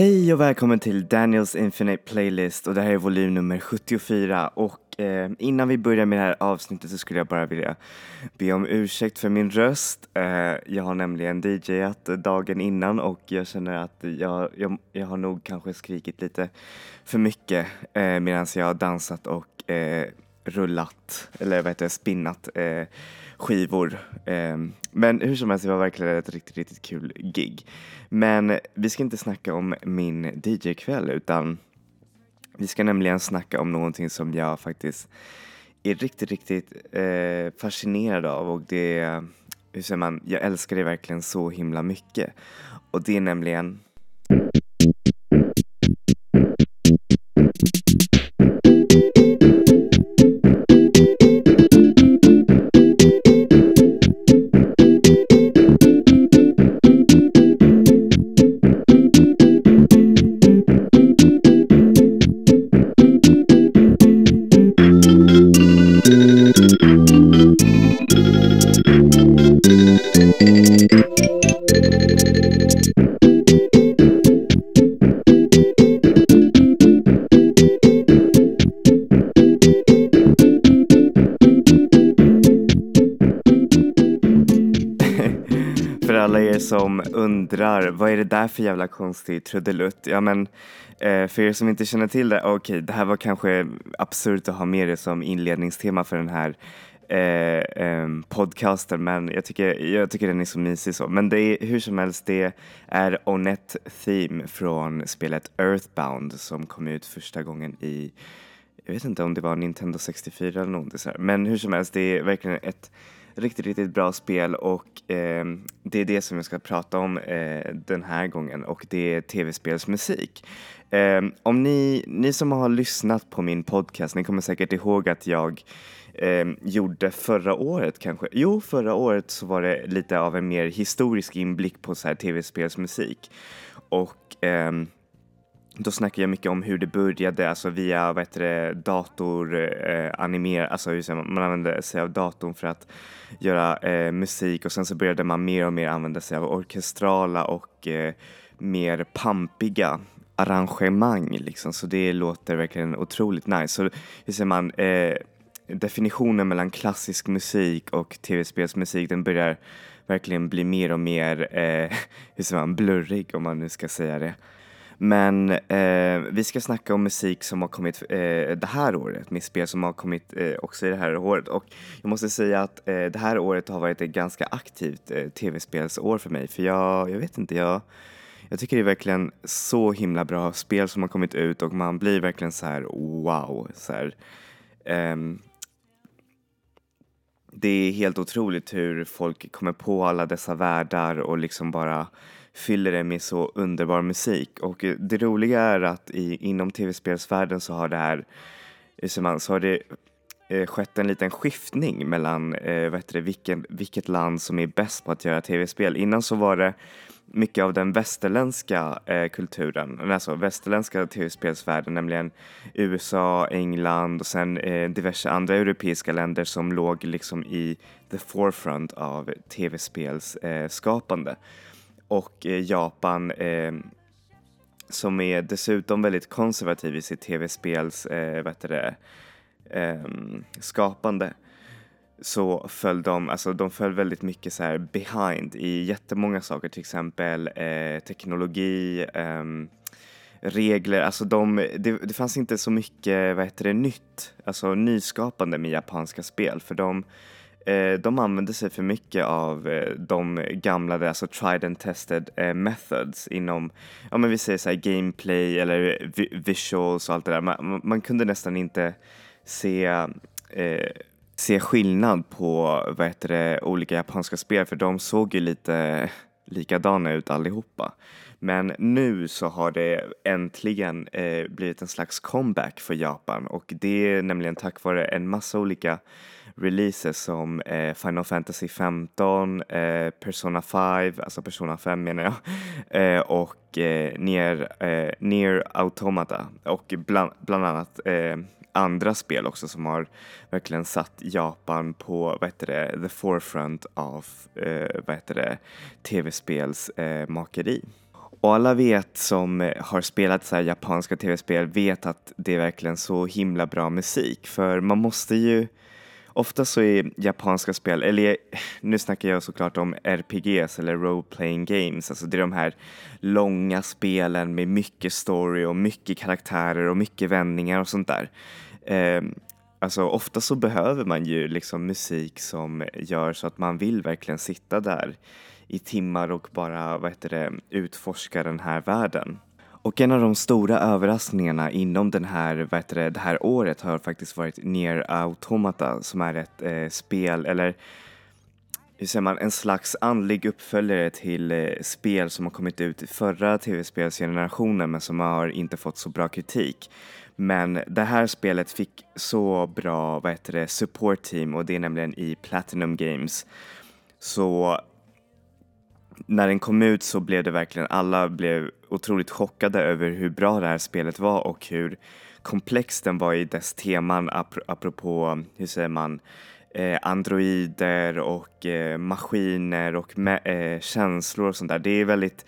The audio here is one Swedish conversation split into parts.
Hej och välkommen till Daniels Infinite Playlist och det här är volym nummer 74 och eh, innan vi börjar med det här avsnittet så skulle jag bara vilja be om ursäkt för min röst. Eh, jag har nämligen DJat dagen innan och jag känner att jag, jag, jag har nog kanske skrikit lite för mycket eh, medan jag har dansat och eh, rullat, eller vad heter det, spinnat eh, skivor. Eh, men hur som helst, det var verkligen ett riktigt, riktigt kul gig. Men vi ska inte snacka om min DJ-kväll utan vi ska nämligen snacka om någonting som jag faktiskt är riktigt, riktigt eh, fascinerad av och det är, hur säger man, jag älskar det verkligen så himla mycket. Och det är nämligen undrar, vad är det där för jävla konstig trudelutt? Ja men, eh, för er som inte känner till det, okej, det här var kanske absurt att ha med det som inledningstema för den här eh, eh, podcasten, men jag tycker, jag tycker den är så mysig så. Men det är hur som helst, det är Onet Theme från spelet Earthbound som kom ut första gången i jag vet inte om det var Nintendo 64 eller något sådär. Men hur som helst, det är verkligen ett riktigt, riktigt bra spel och eh, det är det som jag ska prata om eh, den här gången och det är tv-spelsmusik. Eh, om ni, ni som har lyssnat på min podcast, ni kommer säkert ihåg att jag eh, gjorde förra året kanske, jo förra året så var det lite av en mer historisk inblick på så här tv-spelsmusik och eh, då snackar jag mycket om hur det började, alltså via vad heter det, dator, eh, animer, alltså hur säger man, man använde sig av datorn för att göra eh, musik och sen så började man mer och mer använda sig av orkestrala och eh, mer pampiga arrangemang liksom, så det låter verkligen otroligt nice. Så hur säger man, eh, definitionen mellan klassisk musik och tv-spelsmusik den börjar verkligen bli mer och mer, eh, hur säger man, blurrig om man nu ska säga det. Men eh, vi ska snacka om musik som har kommit eh, det här året, med spel som har kommit eh, också i det här året. Och jag måste säga att eh, det här året har varit ett ganska aktivt eh, tv-spelsår för mig. För jag, jag vet inte, jag, jag tycker det är verkligen så himla bra spel som har kommit ut och man blir verkligen så här wow. Så här, ehm, det är helt otroligt hur folk kommer på alla dessa världar och liksom bara fyller det med så underbar musik. Och eh, det roliga är att i, inom tv-spelsvärlden så har det här, eh, så så har det eh, skett en liten skiftning mellan eh, vad heter det, vilken, vilket land som är bäst på att göra tv-spel. Innan så var det mycket av den västerländska eh, kulturen, alltså västerländska tv-spelsvärlden, nämligen USA, England och sen eh, diverse andra europeiska länder som låg liksom i the forefront av tv-spelsskapande. Eh, och eh, Japan eh, som är dessutom väldigt konservativ i sitt tv-spels eh, vad heter det, eh, skapande så föll de, alltså de föll väldigt mycket så här behind i jättemånga saker, till exempel eh, teknologi, eh, regler, alltså de, det, det fanns inte så mycket, vad heter det, nytt, alltså nyskapande med japanska spel för de eh, de använde sig för mycket av eh, de gamla, alltså tried and tested eh, methods inom, ja men vi säger så här gameplay eller vi visuals och allt det där. Man, man kunde nästan inte se eh, se skillnad på vad heter det, olika japanska spel för de såg ju lite likadana ut allihopa. Men nu så har det äntligen eh, blivit en slags comeback för Japan och det är nämligen tack vare en massa olika releases som eh, Final Fantasy 15, eh, Persona 5, alltså Persona 5 menar jag, eh, och eh, Nier, eh, Nier Automata och bland, bland annat eh, andra spel också som har verkligen satt Japan på vad heter det, the forefront av eh, vad heter det, tv-spelsmakeri. Och alla vet som har spelat så här japanska tv-spel vet att det är verkligen så himla bra musik för man måste ju Ofta så är japanska spel, eller nu snackar jag såklart om RPGs eller role playing games, alltså det är de här långa spelen med mycket story och mycket karaktärer och mycket vändningar och sånt där. Eh, alltså ofta så behöver man ju liksom musik som gör så att man vill verkligen sitta där i timmar och bara vad heter det, utforska den här världen. Och en av de stora överraskningarna inom den här, vad det, det här året har faktiskt varit Near Automata som är ett eh, spel, eller hur säger man, en slags andlig uppföljare till eh, spel som har kommit ut i förra tv-spelsgenerationen men som har inte fått så bra kritik. Men det här spelet fick så bra, vad heter det, support team och det är nämligen i Platinum Games. Så när den kom ut så blev det verkligen, alla blev otroligt chockade över hur bra det här spelet var och hur komplex den var i dess teman ap apropå, hur säger man, eh, androider och eh, maskiner och eh, känslor och sånt där. Det är väldigt,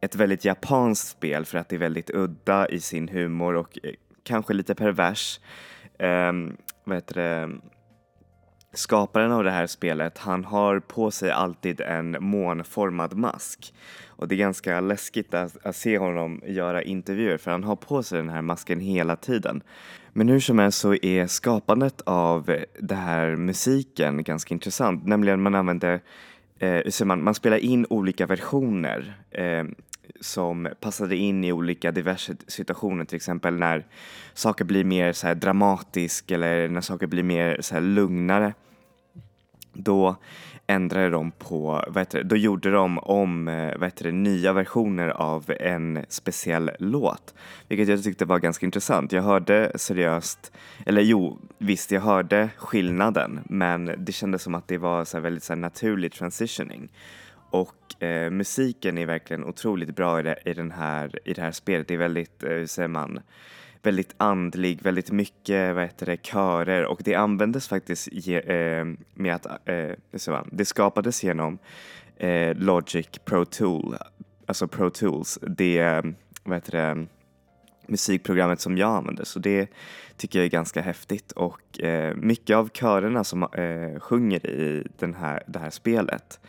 ett väldigt japanskt spel för att det är väldigt udda i sin humor och eh, kanske lite pervers. Ehm, vad heter det? Skaparen av det här spelet, han har på sig alltid en månformad mask. Och det är ganska läskigt att, att, se honom göra intervjuer för han har på sig den här masken hela tiden. Men hur som helst så är skapandet av den här musiken ganska intressant, nämligen man använder eh, man, man spelar in olika versioner eh, som passade in i olika diverse situationer, till exempel när saker blir mer så här dramatisk eller när saker blir mer så här lugnare. Då ändrade de på, vad heter det, då gjorde de om eh, vad heter det, nya versioner av en speciell låt. Vilket jag tyckte var ganska intressant. Jag hörde seriöst, eller jo, visst jag hörde skillnaden men det kändes som att det var så väldigt så naturlig transitioning. Och eh, musiken är verkligen otroligt bra i det, i, den här, i det här spelet. Det är väldigt, eh, hur säger man, väldigt andlig, väldigt mycket vad heter det, körer. Och det användes faktiskt ge, eh, med att, eh, det skapades genom eh, Logic Pro Tool, alltså Pro Tools, det, vad heter det, musikprogrammet som jag använder så det tycker jag är ganska häftigt. Och eh, mycket av körerna som eh, sjunger i den här, det här spelet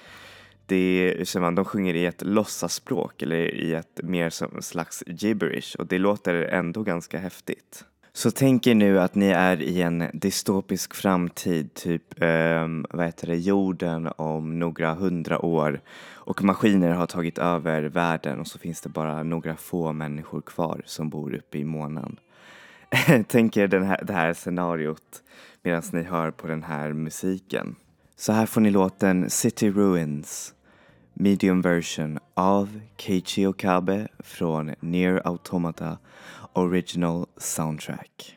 det är, man, de sjunger i ett låtsasspråk eller i ett mer som slags gibberish och det låter ändå ganska häftigt. Så tänk er nu att ni är i en dystopisk framtid, typ eh, vad heter det, jorden om några hundra år och maskiner har tagit över världen och så finns det bara några få människor kvar som bor uppe i månen. tänk er den här, det här scenariot medan ni hör på den här musiken. Så här får ni låten City Ruins medium version av Keiichi Okabe från Near Automata Original Soundtrack.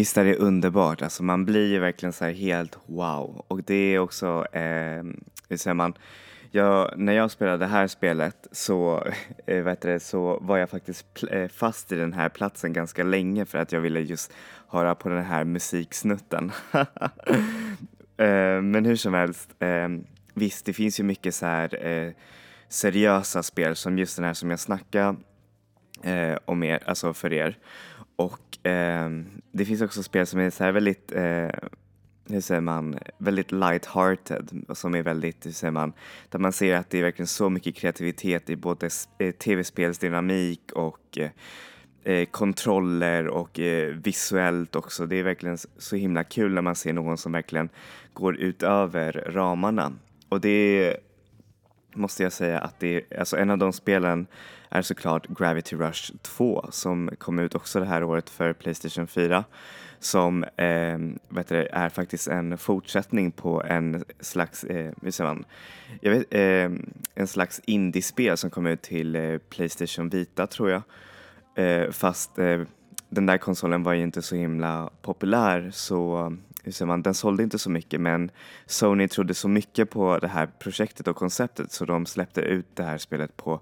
Visst är det underbart, alltså man blir ju verkligen så här helt wow. Och det är också, eh, hur säger man, jag, när jag spelade det här spelet så, eh, vet det, så var jag faktiskt eh, fast i den här platsen ganska länge för att jag ville just höra på den här musiksnutten. eh, men hur som helst, eh, visst det finns ju mycket så här eh, seriösa spel som just den här som jag snackade eh, om er, alltså för er. Och eh, det finns också spel som är så här väldigt, eh, hur säger man, väldigt light-hearted och som är väldigt, hur säger man, där man ser att det är verkligen så mycket kreativitet i både eh, tv-spelsdynamik och eh, eh, kontroller och eh, visuellt också. Det är verkligen så himla kul när man ser någon som verkligen går utöver ramarna. Och det måste jag säga att det är, alltså en av de spelen är såklart Gravity Rush 2 som kom ut också det här året för Playstation 4 som eh, vet du, är faktiskt en fortsättning på en slags, eh, hur säger man, jag vet, eh, en slags indiespel som kom ut till eh, Playstation Vita tror jag. Eh, fast eh, den där konsolen var ju inte så himla populär så hur säger man, den sålde inte så mycket men Sony trodde så mycket på det här projektet och konceptet så de släppte ut det här spelet på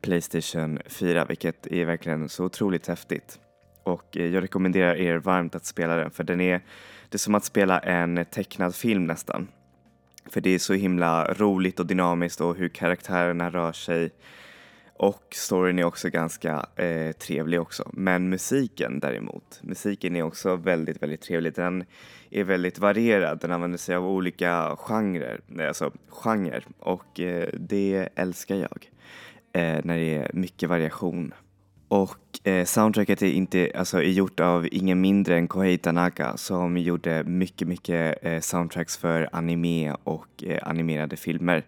Playstation 4 vilket är verkligen så otroligt häftigt. Och eh, jag rekommenderar er varmt att spela den för den är, det är som att spela en tecknad film nästan. För det är så himla roligt och dynamiskt och hur karaktärerna rör sig. Och storyn är också ganska eh, trevlig också. Men musiken däremot, musiken är också väldigt, väldigt trevlig. Den är väldigt varierad, den använder sig av olika genrer, alltså genrer. och eh, det älskar jag eh, när det är mycket variation. Och eh, soundtracket är, inte, alltså, är gjort av ingen mindre än Kohei Tanaka som gjorde mycket, mycket eh, soundtracks för anime och eh, animerade filmer.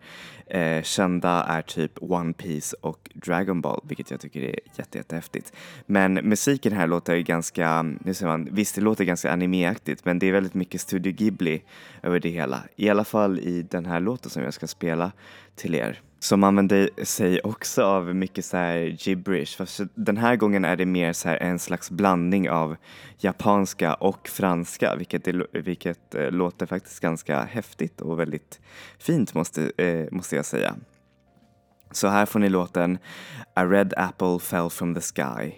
Eh, kända är typ One Piece och Dragon Ball, vilket jag tycker är jätte, jättehäftigt. Men musiken här låter ganska, nu ser man, visst det låter ganska animeaktigt, men det är väldigt mycket Studio Ghibli över det hela. I alla fall i den här låten som jag ska spela till er som använder sig också av mycket så här gibberish. Fast den här gången är det mer så här en slags blandning av japanska och franska vilket, är, vilket eh, låter faktiskt ganska häftigt och väldigt fint måste, eh, måste jag säga. Så här får ni låten A Red Apple Fell from the Sky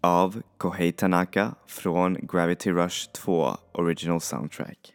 av Kohei Tanaka från Gravity Rush 2 Original Soundtrack.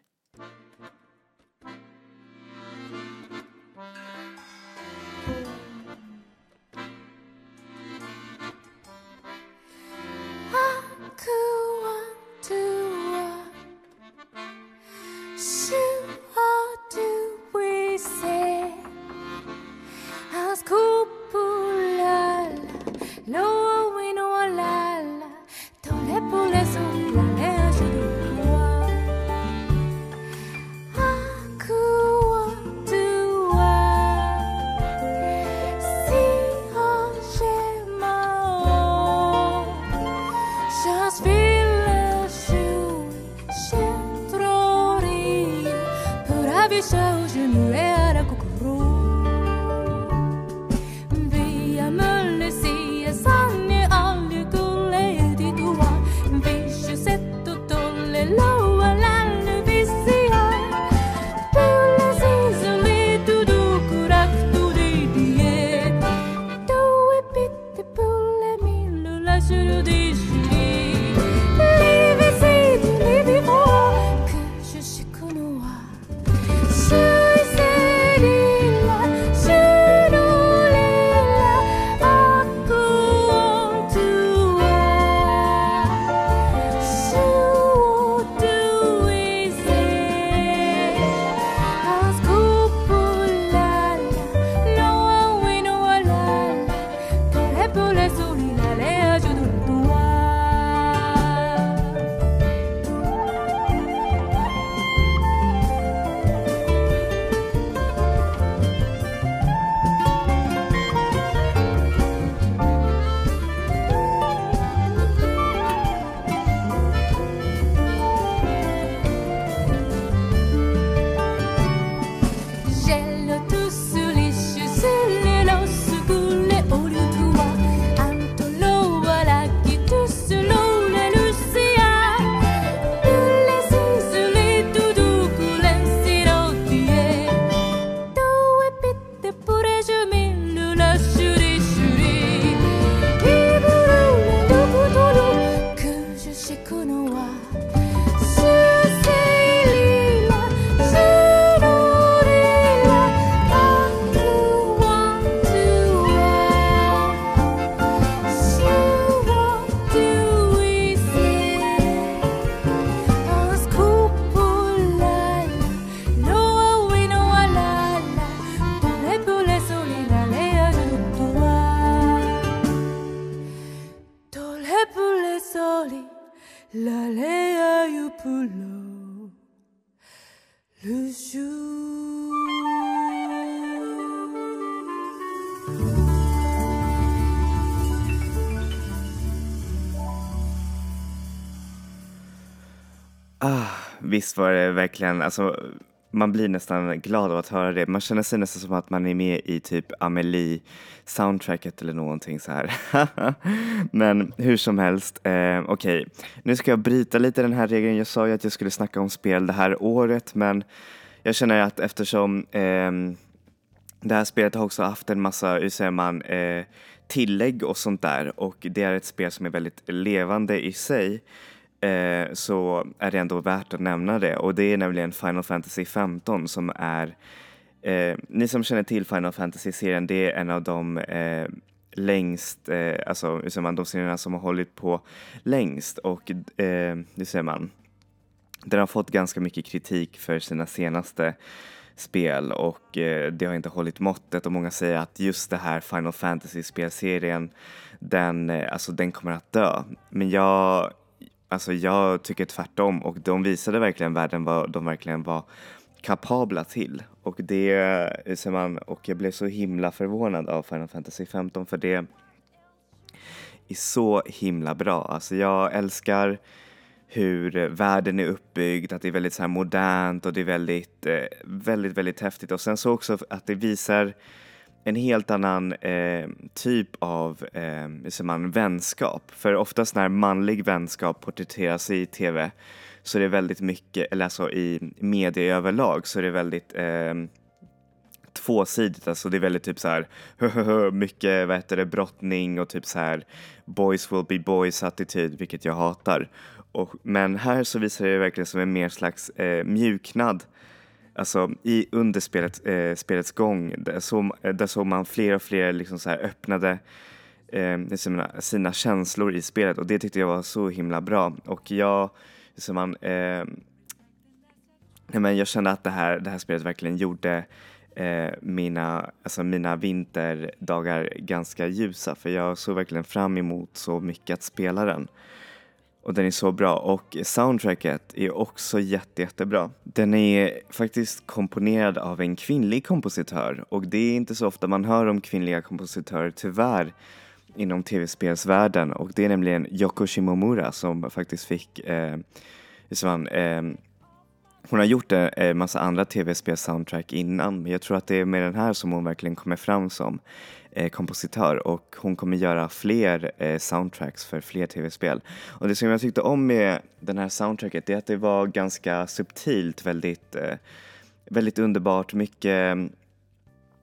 Visst var det verkligen, alltså man blir nästan glad av att höra det. Man känner sig nästan som att man är med i typ Amelie soundtracket eller någonting så här. Men hur som helst, eh, okej, okay. nu ska jag bryta lite den här regeln. Jag sa ju att jag skulle snacka om spel det här året, men jag känner att eftersom eh, det här spelet har också haft en massa, hur säger man, eh, tillägg och sånt där och det är ett spel som är väldigt levande i sig eh, så är det ändå värt att nämna det. Och det är nämligen Final Fantasy 15 som är eh, ni som känner till Final Fantasy-serien, det är en av de eh, längst, eh, alltså hur säger man, de serierna som har hållit på längst. Och eh, hur säger man, den har fått ganska mycket kritik för sina senaste spel. Och eh, det har inte hållit måttet. Och många säger att just det här Final Fantasy-spelserien den, eh, alltså, den kommer att dö. Men jag Alltså jag tycker tvärtom och de visade verkligen världen vad de verkligen var kapabla till. Och det eh, ser man, och jag blev så himla förvånad av Final Fantasy 15 för det är så himla bra. Alltså jag älskar hur världen är uppbyggd, att det är väldigt så här modernt och det är väldigt, eh, väldigt, väldigt häftigt. Och sen så också att det visar en helt annan eh, typ av eh, man, vänskap. För oftast när manlig vänskap porträtteras i tv så är det väldigt mycket, eller alltså i media överlag så är det väldigt eh, tvåsidigt, alltså det är väldigt typ så här mycket vad heter det, brottning och typ så här boys will be boys attityd, vilket jag hatar. Och, men här så visar det verkligen som en mer slags eh, mjuknad alltså i under spelet, eh, spelets gång, där, så, där såg man fler och fler liksom så här öppnade eh, liksom sina känslor i spelet och det tyckte jag var så himla bra. Och jag, liksom man, eh, men jag kände att det här, det här spelet verkligen gjorde eh, mina, alltså mina vinterdagar ganska ljusa för jag såg verkligen fram emot så mycket att spela den. Och den är så bra. Och soundtracket är också jätte, jättebra. Den är faktiskt komponerad av en kvinnlig kompositör. Och det är inte så ofta man hör om kvinnliga kompositörer tyvärr inom tv-spelsvärlden. Och det är nämligen Yoko Shimomura som faktiskt fick eh, som, eh, hon har gjort en eh, massa andra tv-spels-soundtrack innan. Men jag tror att det är med den här som hon verkligen kommer fram som. Eh, kompositör och hon kommer göra fler eh, soundtracks för fler tv-spel. Och det som jag tyckte om med den här soundtracket är att det var ganska subtilt, väldigt, eh, väldigt underbart, mycket,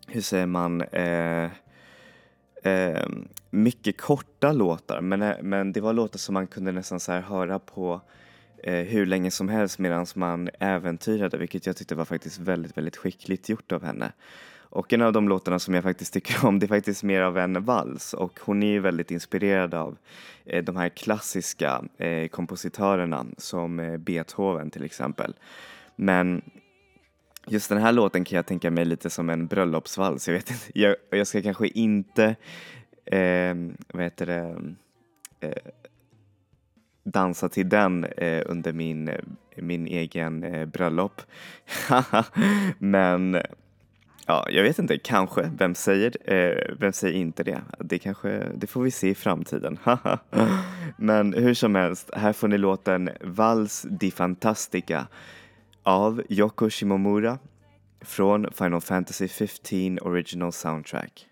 hur säger man, eh, eh, mycket korta låtar men, men det var låtar som man kunde nästan så här höra på hur länge som helst medan man äventyrade vilket jag tyckte var faktiskt väldigt, väldigt skickligt gjort av henne. Och en av de låtarna som jag faktiskt tycker om det är faktiskt mer av en vals och hon är ju väldigt inspirerad av eh, de här klassiska eh, kompositörerna som eh, Beethoven till exempel. Men just den här låten kan jag tänka mig lite som en bröllopsvals. Jag vet inte, jag, jag ska kanske inte, eh, vad heter det, eh, dansa till den eh, under min, eh, min egen eh, bröllop. Men Ja, jag vet inte, kanske. Vem säger, eh, vem säger inte det? Det, kanske, det får vi se i framtiden. Men hur som helst, här får ni låten Vals di Fantastica av Yoko Shimomura från Final Fantasy 15 Original Soundtrack.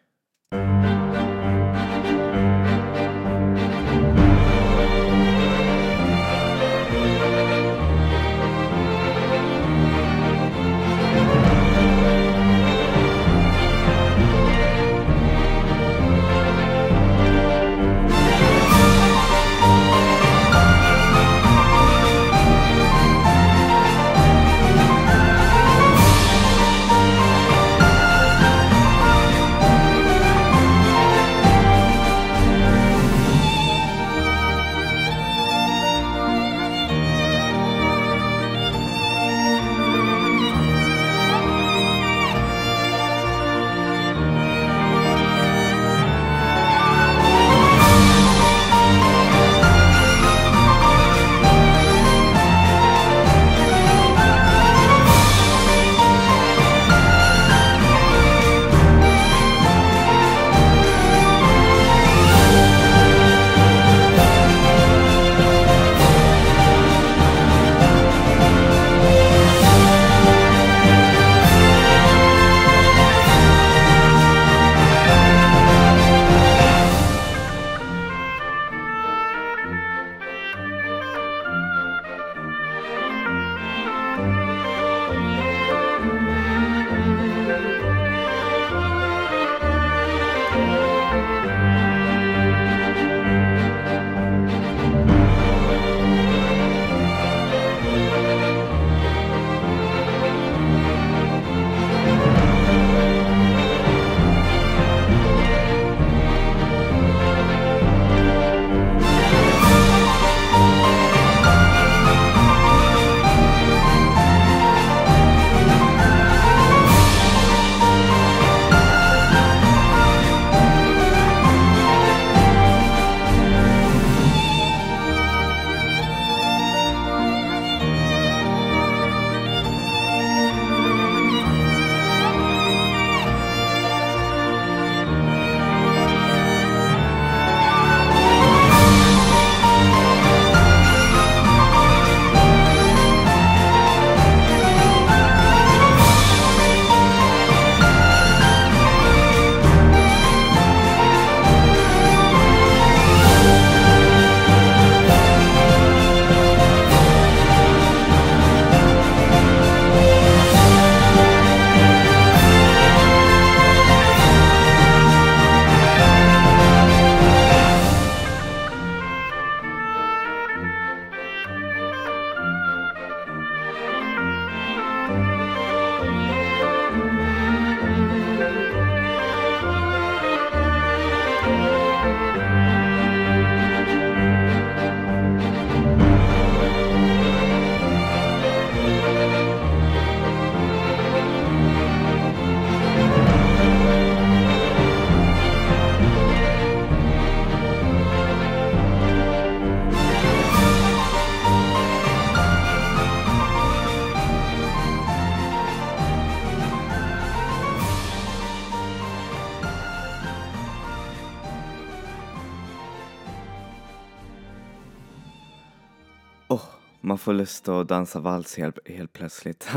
Lust att dansa vals helt, helt plötsligt.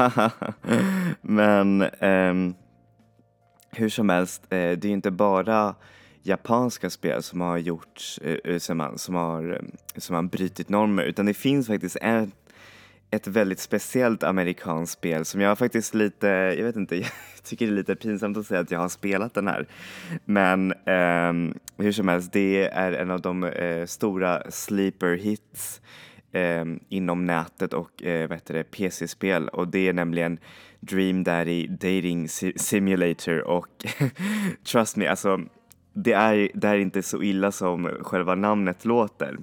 Men ehm, hur som helst, eh, det är inte bara japanska spel som har gjorts, eh, eh som, har, som, har, eh, som har brutit normer, utan det finns faktiskt ett, ett väldigt speciellt amerikanskt spel som jag faktiskt lite, jag vet inte, jag tycker det är lite pinsamt att säga att jag har spelat den här. Men eh, hur som helst, det är en av de eh, stora sleeper hits eh, inom nätet och eh, PC-spel och det är nämligen Dream Daddy Dating Simulator och trust me, alltså det är, det är inte så illa som själva namnet låter.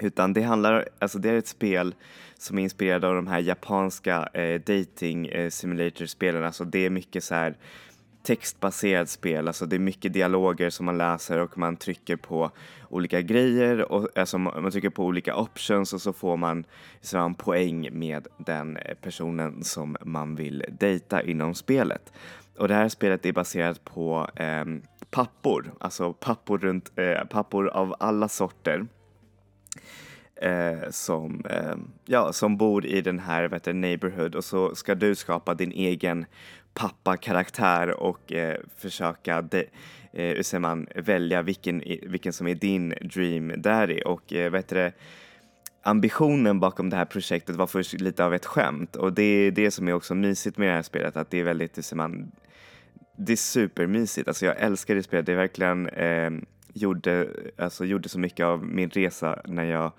Utan det handlar, alltså det är ett spel som är inspirerat av de här japanska eh, dating eh, simulator-spelen. Alltså det är mycket så här textbaserat spel, alltså det är mycket dialoger som man läser och man trycker på olika grejer och alltså man trycker på olika options och så får man så en poäng med den eh, personen som man vill dejta inom spelet. Och det här spelet är baserat på eh, pappor, alltså pappor, runt, eh, pappor av alla sorter. Eh, som, eh, ja, som bor i den här vet du, neighborhood och så ska du skapa din egen pappa-karaktär och eh, försöka de, eh, hur säger man, välja vilken, vilken som är din dream daddy och eh, vet du, ambitionen bakom det här projektet var först lite av ett skämt och det är det som är också mysigt med det här spelet att det är väldigt, hur säger man, det är supermysigt. Alltså jag älskar det spelet. Det verkligen eh, gjorde, alltså gjorde så mycket av min resa när jag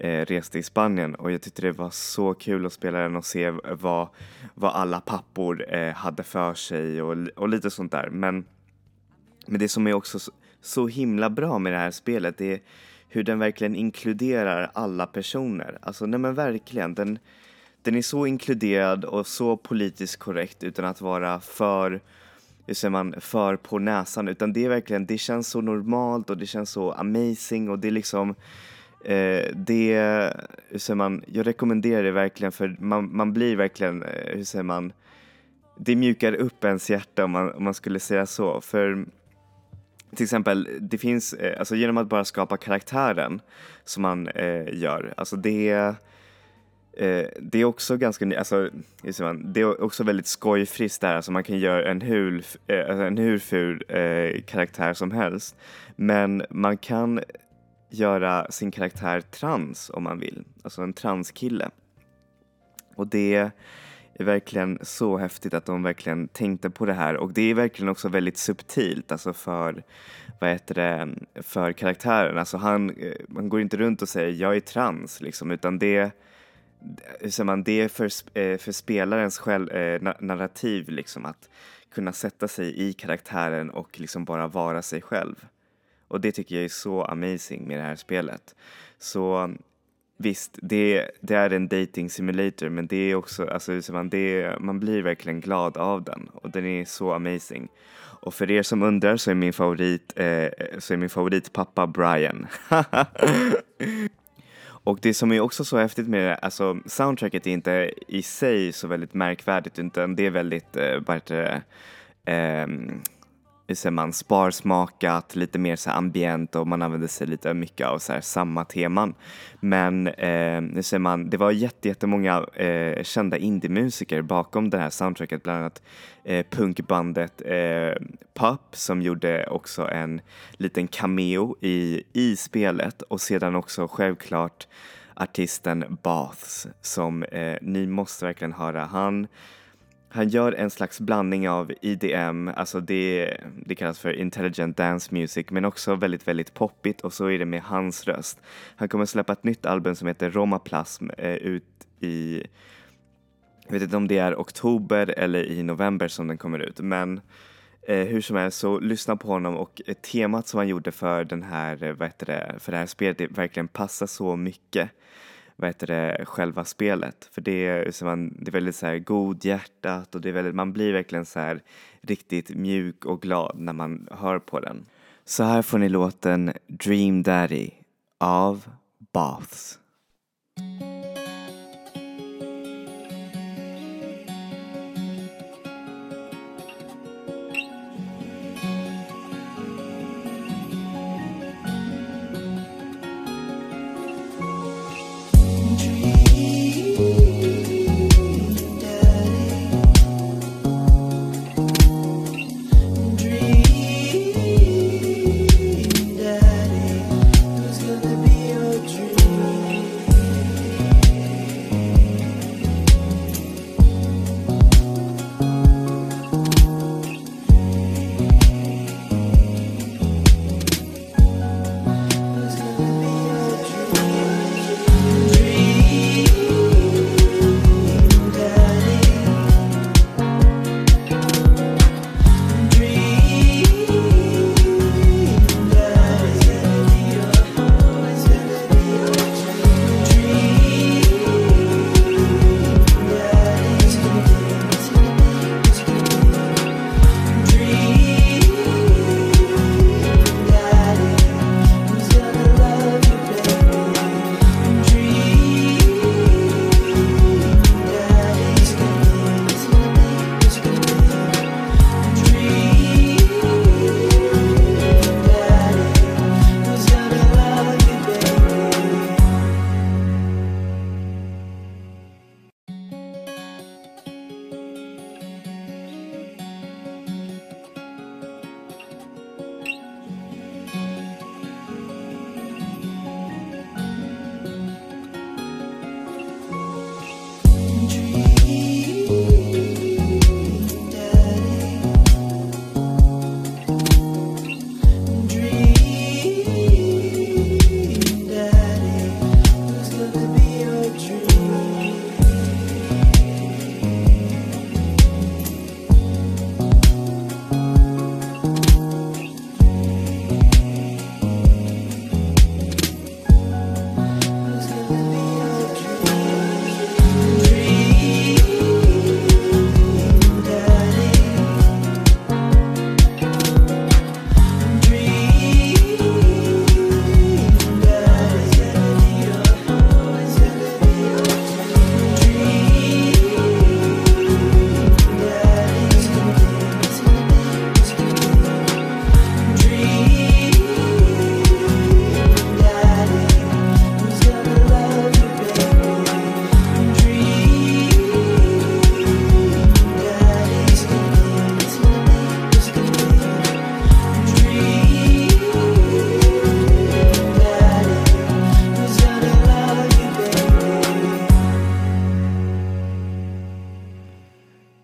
eh, reste i Spanien och jag tyckte det var så kul att spela den och se vad, vad alla pappor eh, hade för sig och, och lite sånt där. Men, men det som är också så, så himla bra med det här spelet det är hur den verkligen inkluderar alla personer. Alltså nej men verkligen, den, den är så inkluderad och så politiskt korrekt utan att vara för hur säger man, för på näsan utan det är verkligen, det känns så normalt och det känns så amazing och det är liksom eh, det, hur säger man, jag rekommenderar det verkligen för man, man blir verkligen, eh, hur säger man, det mjukar upp ens hjärta om man, om man skulle säga så för till exempel, det finns, eh, alltså genom att bara skapa karaktären som man eh, gör, alltså det Eh, det är också ganska, alltså, det är också väldigt skojfriskt där, alltså man kan göra en hur, eh, en hur ful eh, karaktär som helst. Men man kan göra sin karaktär trans om man vill, alltså en transkille. Och det är verkligen så häftigt att de verkligen tänkte på det här och det är verkligen också väldigt subtilt, alltså för, vad heter det, för karaktären. Alltså han, eh, man går inte runt och säger jag är trans liksom, utan det hur man, det är för, eh, för spelarens själv, eh, narrativ liksom att kunna sätta sig i karaktären och liksom bara vara sig själv. Och det tycker jag är så amazing med det här spelet. Så visst, det, det är en dating simulator men det är också, alltså man, det, man blir verkligen glad av den och den är så amazing. Och för er som undrar så är min favorit, eh, så är min favorit pappa Brian. Och det som är också så häftigt med det, alltså soundtracket är inte i sig så väldigt märkvärdigt utan det är väldigt, eh, vad heter det, eh, hur säger man, sparsmakat, lite mer så ambient och man använder sig lite mycket av så samma teman. Men eh, hur säger man, det var jättemånga eh, kända indiemusiker bakom det här soundtracket, bland annat eh, punkbandet eh, Pup som gjorde också en liten cameo i, i spelet och sedan också självklart artisten Baths som eh, ni måste verkligen höra. Han han gör en slags blandning av IDM, alltså det, det kallas för intelligent dance music, men också väldigt, väldigt poppigt och så är det med hans röst. Han kommer släppa ett nytt album som heter Romaplasm eh, ut i, jag vet inte om det är oktober eller i november som den kommer ut, men eh, hur som helst så lyssna på honom och temat som han gjorde för den här, eh, vad heter det, för det här spelet det verkligen passar så mycket vad heter det, själva spelet. För det är, så man, det är väldigt så här godhjärtat och det är väldigt, man blir verkligen så här riktigt mjuk och glad när man hör på den. Så här får ni låten Dream Daddy av Baths.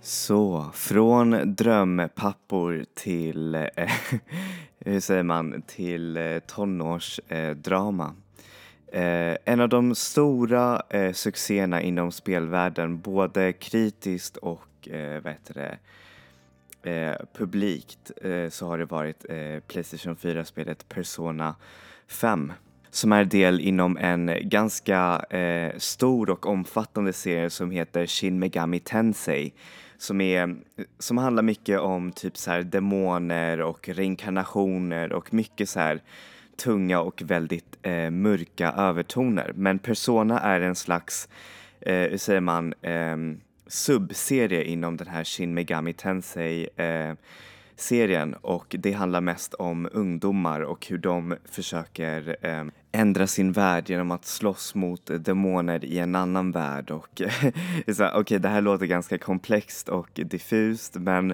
Så Från drömpappor till, eh, hur säger man, till eh, tonårsdrama. Eh, en av de stora eh, succéerna inom spelvärlden, både kritiskt och eh, vad heter det, eh, publikt, eh, så har det varit eh, Playstation 4-spelet Persona 5 som är del inom en ganska eh, stor och omfattande serie som heter Shin Megami Tensei som, är, som handlar mycket om typ så här demoner och reinkarnationer och mycket så här tunga och väldigt eh, mörka övertoner. Men Persona är en slags, eh, hur säger man, eh, subserie inom den här Shin Megami Tensei eh, serien och det handlar mest om ungdomar och hur de försöker eh, ändra sin värld genom att slåss mot demoner i en annan värld och okej okay, det här låter ganska komplext och diffust men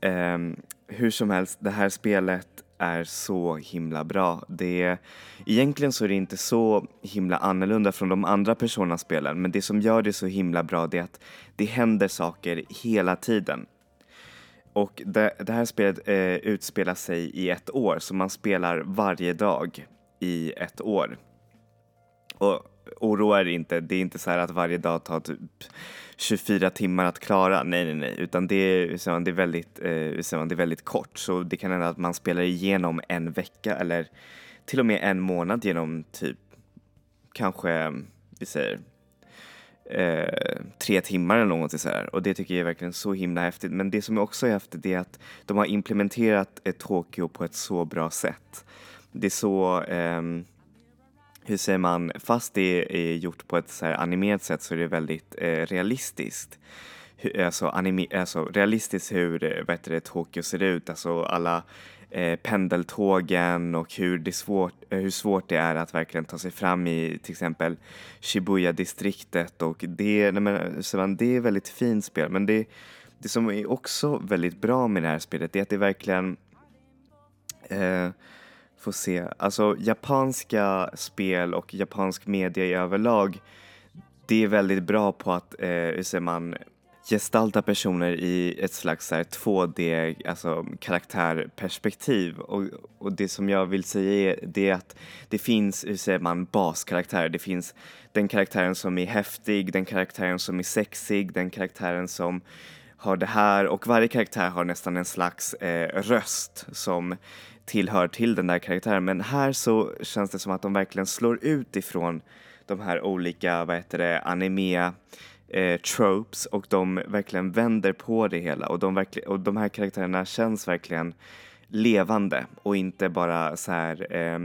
eh, hur som helst det här spelet är så himla bra. Det, egentligen så är det inte så himla annorlunda från de andra Persona-spelen men det som gör det så himla bra det är att det händer saker hela tiden. Och det, det här spelet eh, utspelar sig i ett år så man spelar varje dag i ett år. Och oroa er inte, det är inte så här att varje dag tar typ 24 timmar att klara. Nej, nej, nej, utan det är, det är, väldigt, eh, det är väldigt kort. Så det kan hända att man spelar igenom en vecka eller till och med en månad genom typ kanske, vi säger eh, tre timmar eller något sådär. Och det tycker jag är verkligen så himla häftigt. Men det som också är häftigt är att de har implementerat eh, Tokyo på ett så bra sätt. Det är så eh, hur säger man, fast det är gjort på ett så här animerat sätt så är det väldigt eh, realistiskt. Alltså, anime, alltså realistiskt hur eh, vad heter det, Tokyo ser ut, alltså alla eh, pendeltågen och hur, det svårt, eh, hur svårt det är att verkligen ta sig fram i till exempel Shibuya-distriktet och det, nej men, det är väldigt fint spel men det, det som är också väldigt bra med det här spelet är att det verkligen eh, Får se. Alltså japanska spel och japansk media i överlag, det är väldigt bra på att, eh, hur säger man, gestalta personer i ett slags 2D alltså, karaktärperspektiv. Och, och det som jag vill säga är, det att det finns, hur säger man, baskaraktärer. Det finns den karaktären som är häftig, den karaktären som är sexig, den karaktären som har det här och varje karaktär har nästan en slags eh, röst som tillhör till den där karaktären. Men här så känns det som att de verkligen slår ut ifrån de här olika, vad heter det, anime eh, tropes och de verkligen vänder på det hela och de, och de här karaktärerna känns verkligen levande och inte bara så här, eh,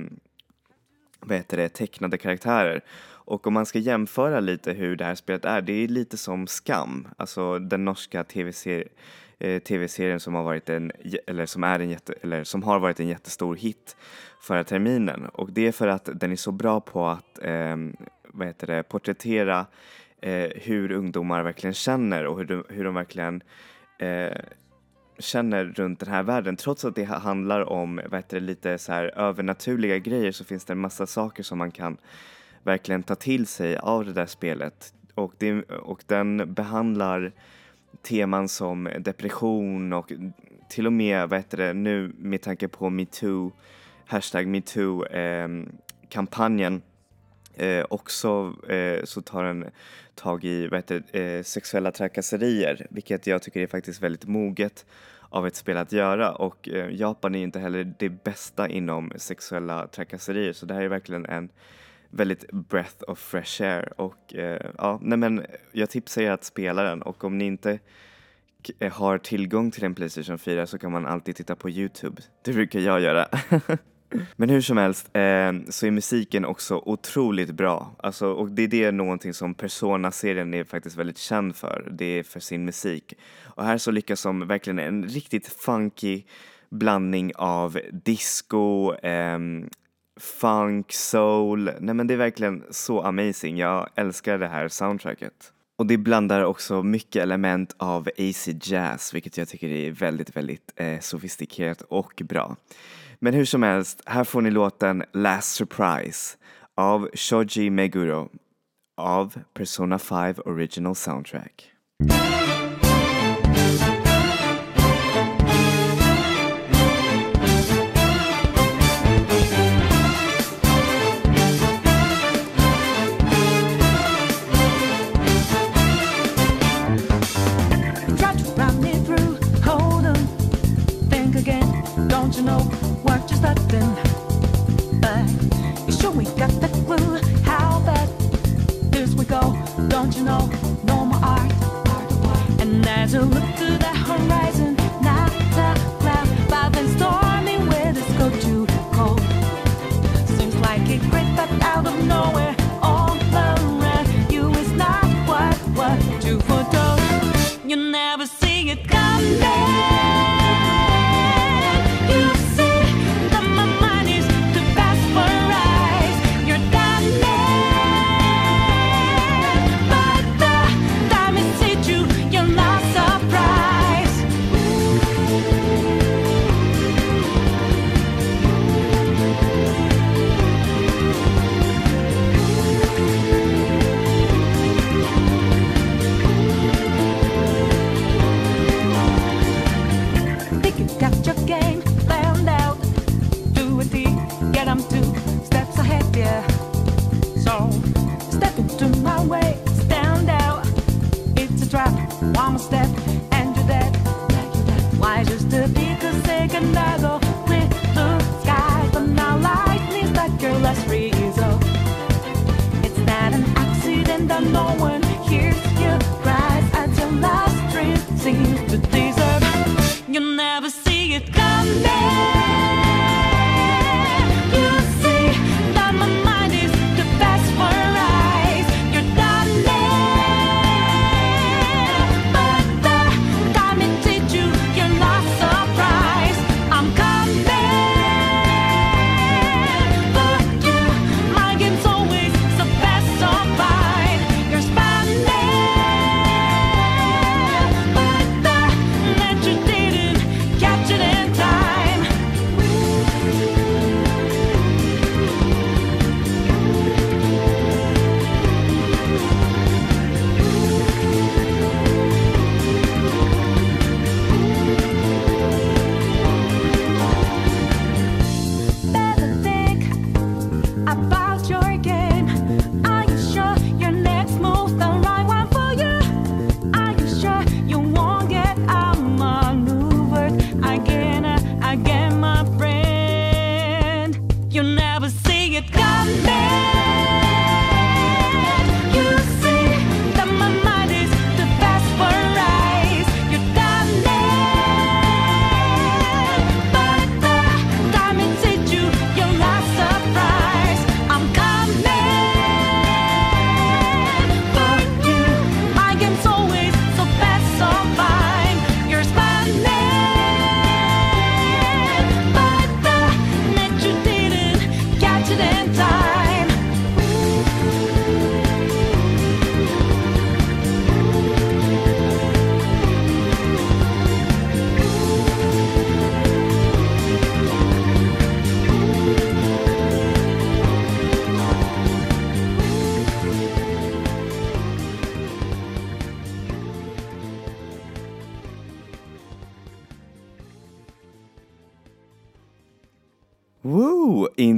vad heter det, tecknade karaktärer. Och om man ska jämföra lite hur det här spelet är, det är lite som Skam, alltså den norska tv-serien eh, tv-serien som har varit en, eller som är en jätte, eller som har varit en jättestor hit förra terminen. Och det är för att den är så bra på att eh, vad heter det, porträttera eh, hur ungdomar verkligen känner och hur de, hur de verkligen eh, känner runt den här världen. Trots att det handlar om vad heter det, lite så här övernaturliga grejer så finns det en massa saker som man kan verkligen ta till sig av det där spelet. Och, det, och den behandlar teman som depression och till och med, vad heter det, nu med tanke på metoo, hashtag metoo, ehm, kampanjen eh, också eh, så tar den tag i vad heter, eh, sexuella trakasserier, vilket jag tycker är faktiskt väldigt moget av ett spel att göra och eh, Japan är ju inte heller det bästa inom sexuella trakasserier så det här är verkligen en väldigt breath of fresh air och eh, ja, nej men jag tipsar er att spela den och om ni inte eh, har tillgång till en Playstation 4 så kan man alltid titta på Youtube. Det brukar jag göra. Men hur som helst eh, så är musiken också otroligt bra. Alltså, och det är någonting som Persona-serien är faktiskt väldigt känd för. Det är för sin musik. Och här så lyckas de verkligen en riktigt funky blandning av disco, eh, funk, soul. Nej men det är verkligen så amazing. Jag älskar det här soundtracket. Och det blandar också mycket element av AC jazz, vilket jag tycker är väldigt, väldigt eh, sofistikerat och bra. Men hur som helst, här får ni låten Last Surprise av Shoji Meguro av Persona 5 Original Soundtrack.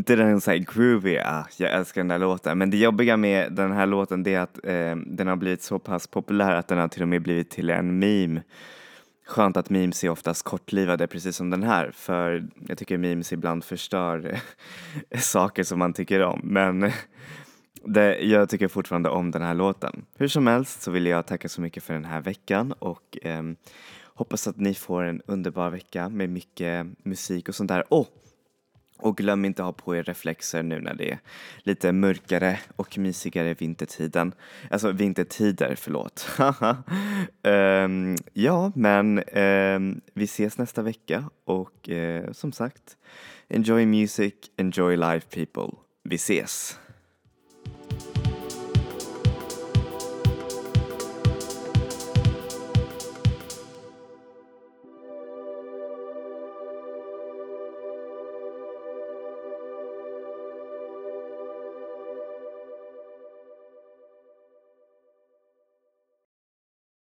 Inte den så här groovy, ah, jag älskar den där låten. Men det jobbiga med den här låten det är att eh, den har blivit så pass populär att den har till och med blivit till en meme. Skönt att memes är oftast kortlivade precis som den här för jag tycker memes ibland förstör saker som man tycker om. Men det, jag tycker fortfarande om den här låten. Hur som helst så vill jag tacka så mycket för den här veckan och eh, hoppas att ni får en underbar vecka med mycket musik och sånt där. Oh! Och glöm inte att ha på er reflexer nu när det är lite mörkare och mysigare vintertiden. Alltså vintertider, förlåt. um, ja, men um, vi ses nästa vecka och uh, som sagt, enjoy music, enjoy life people. Vi ses!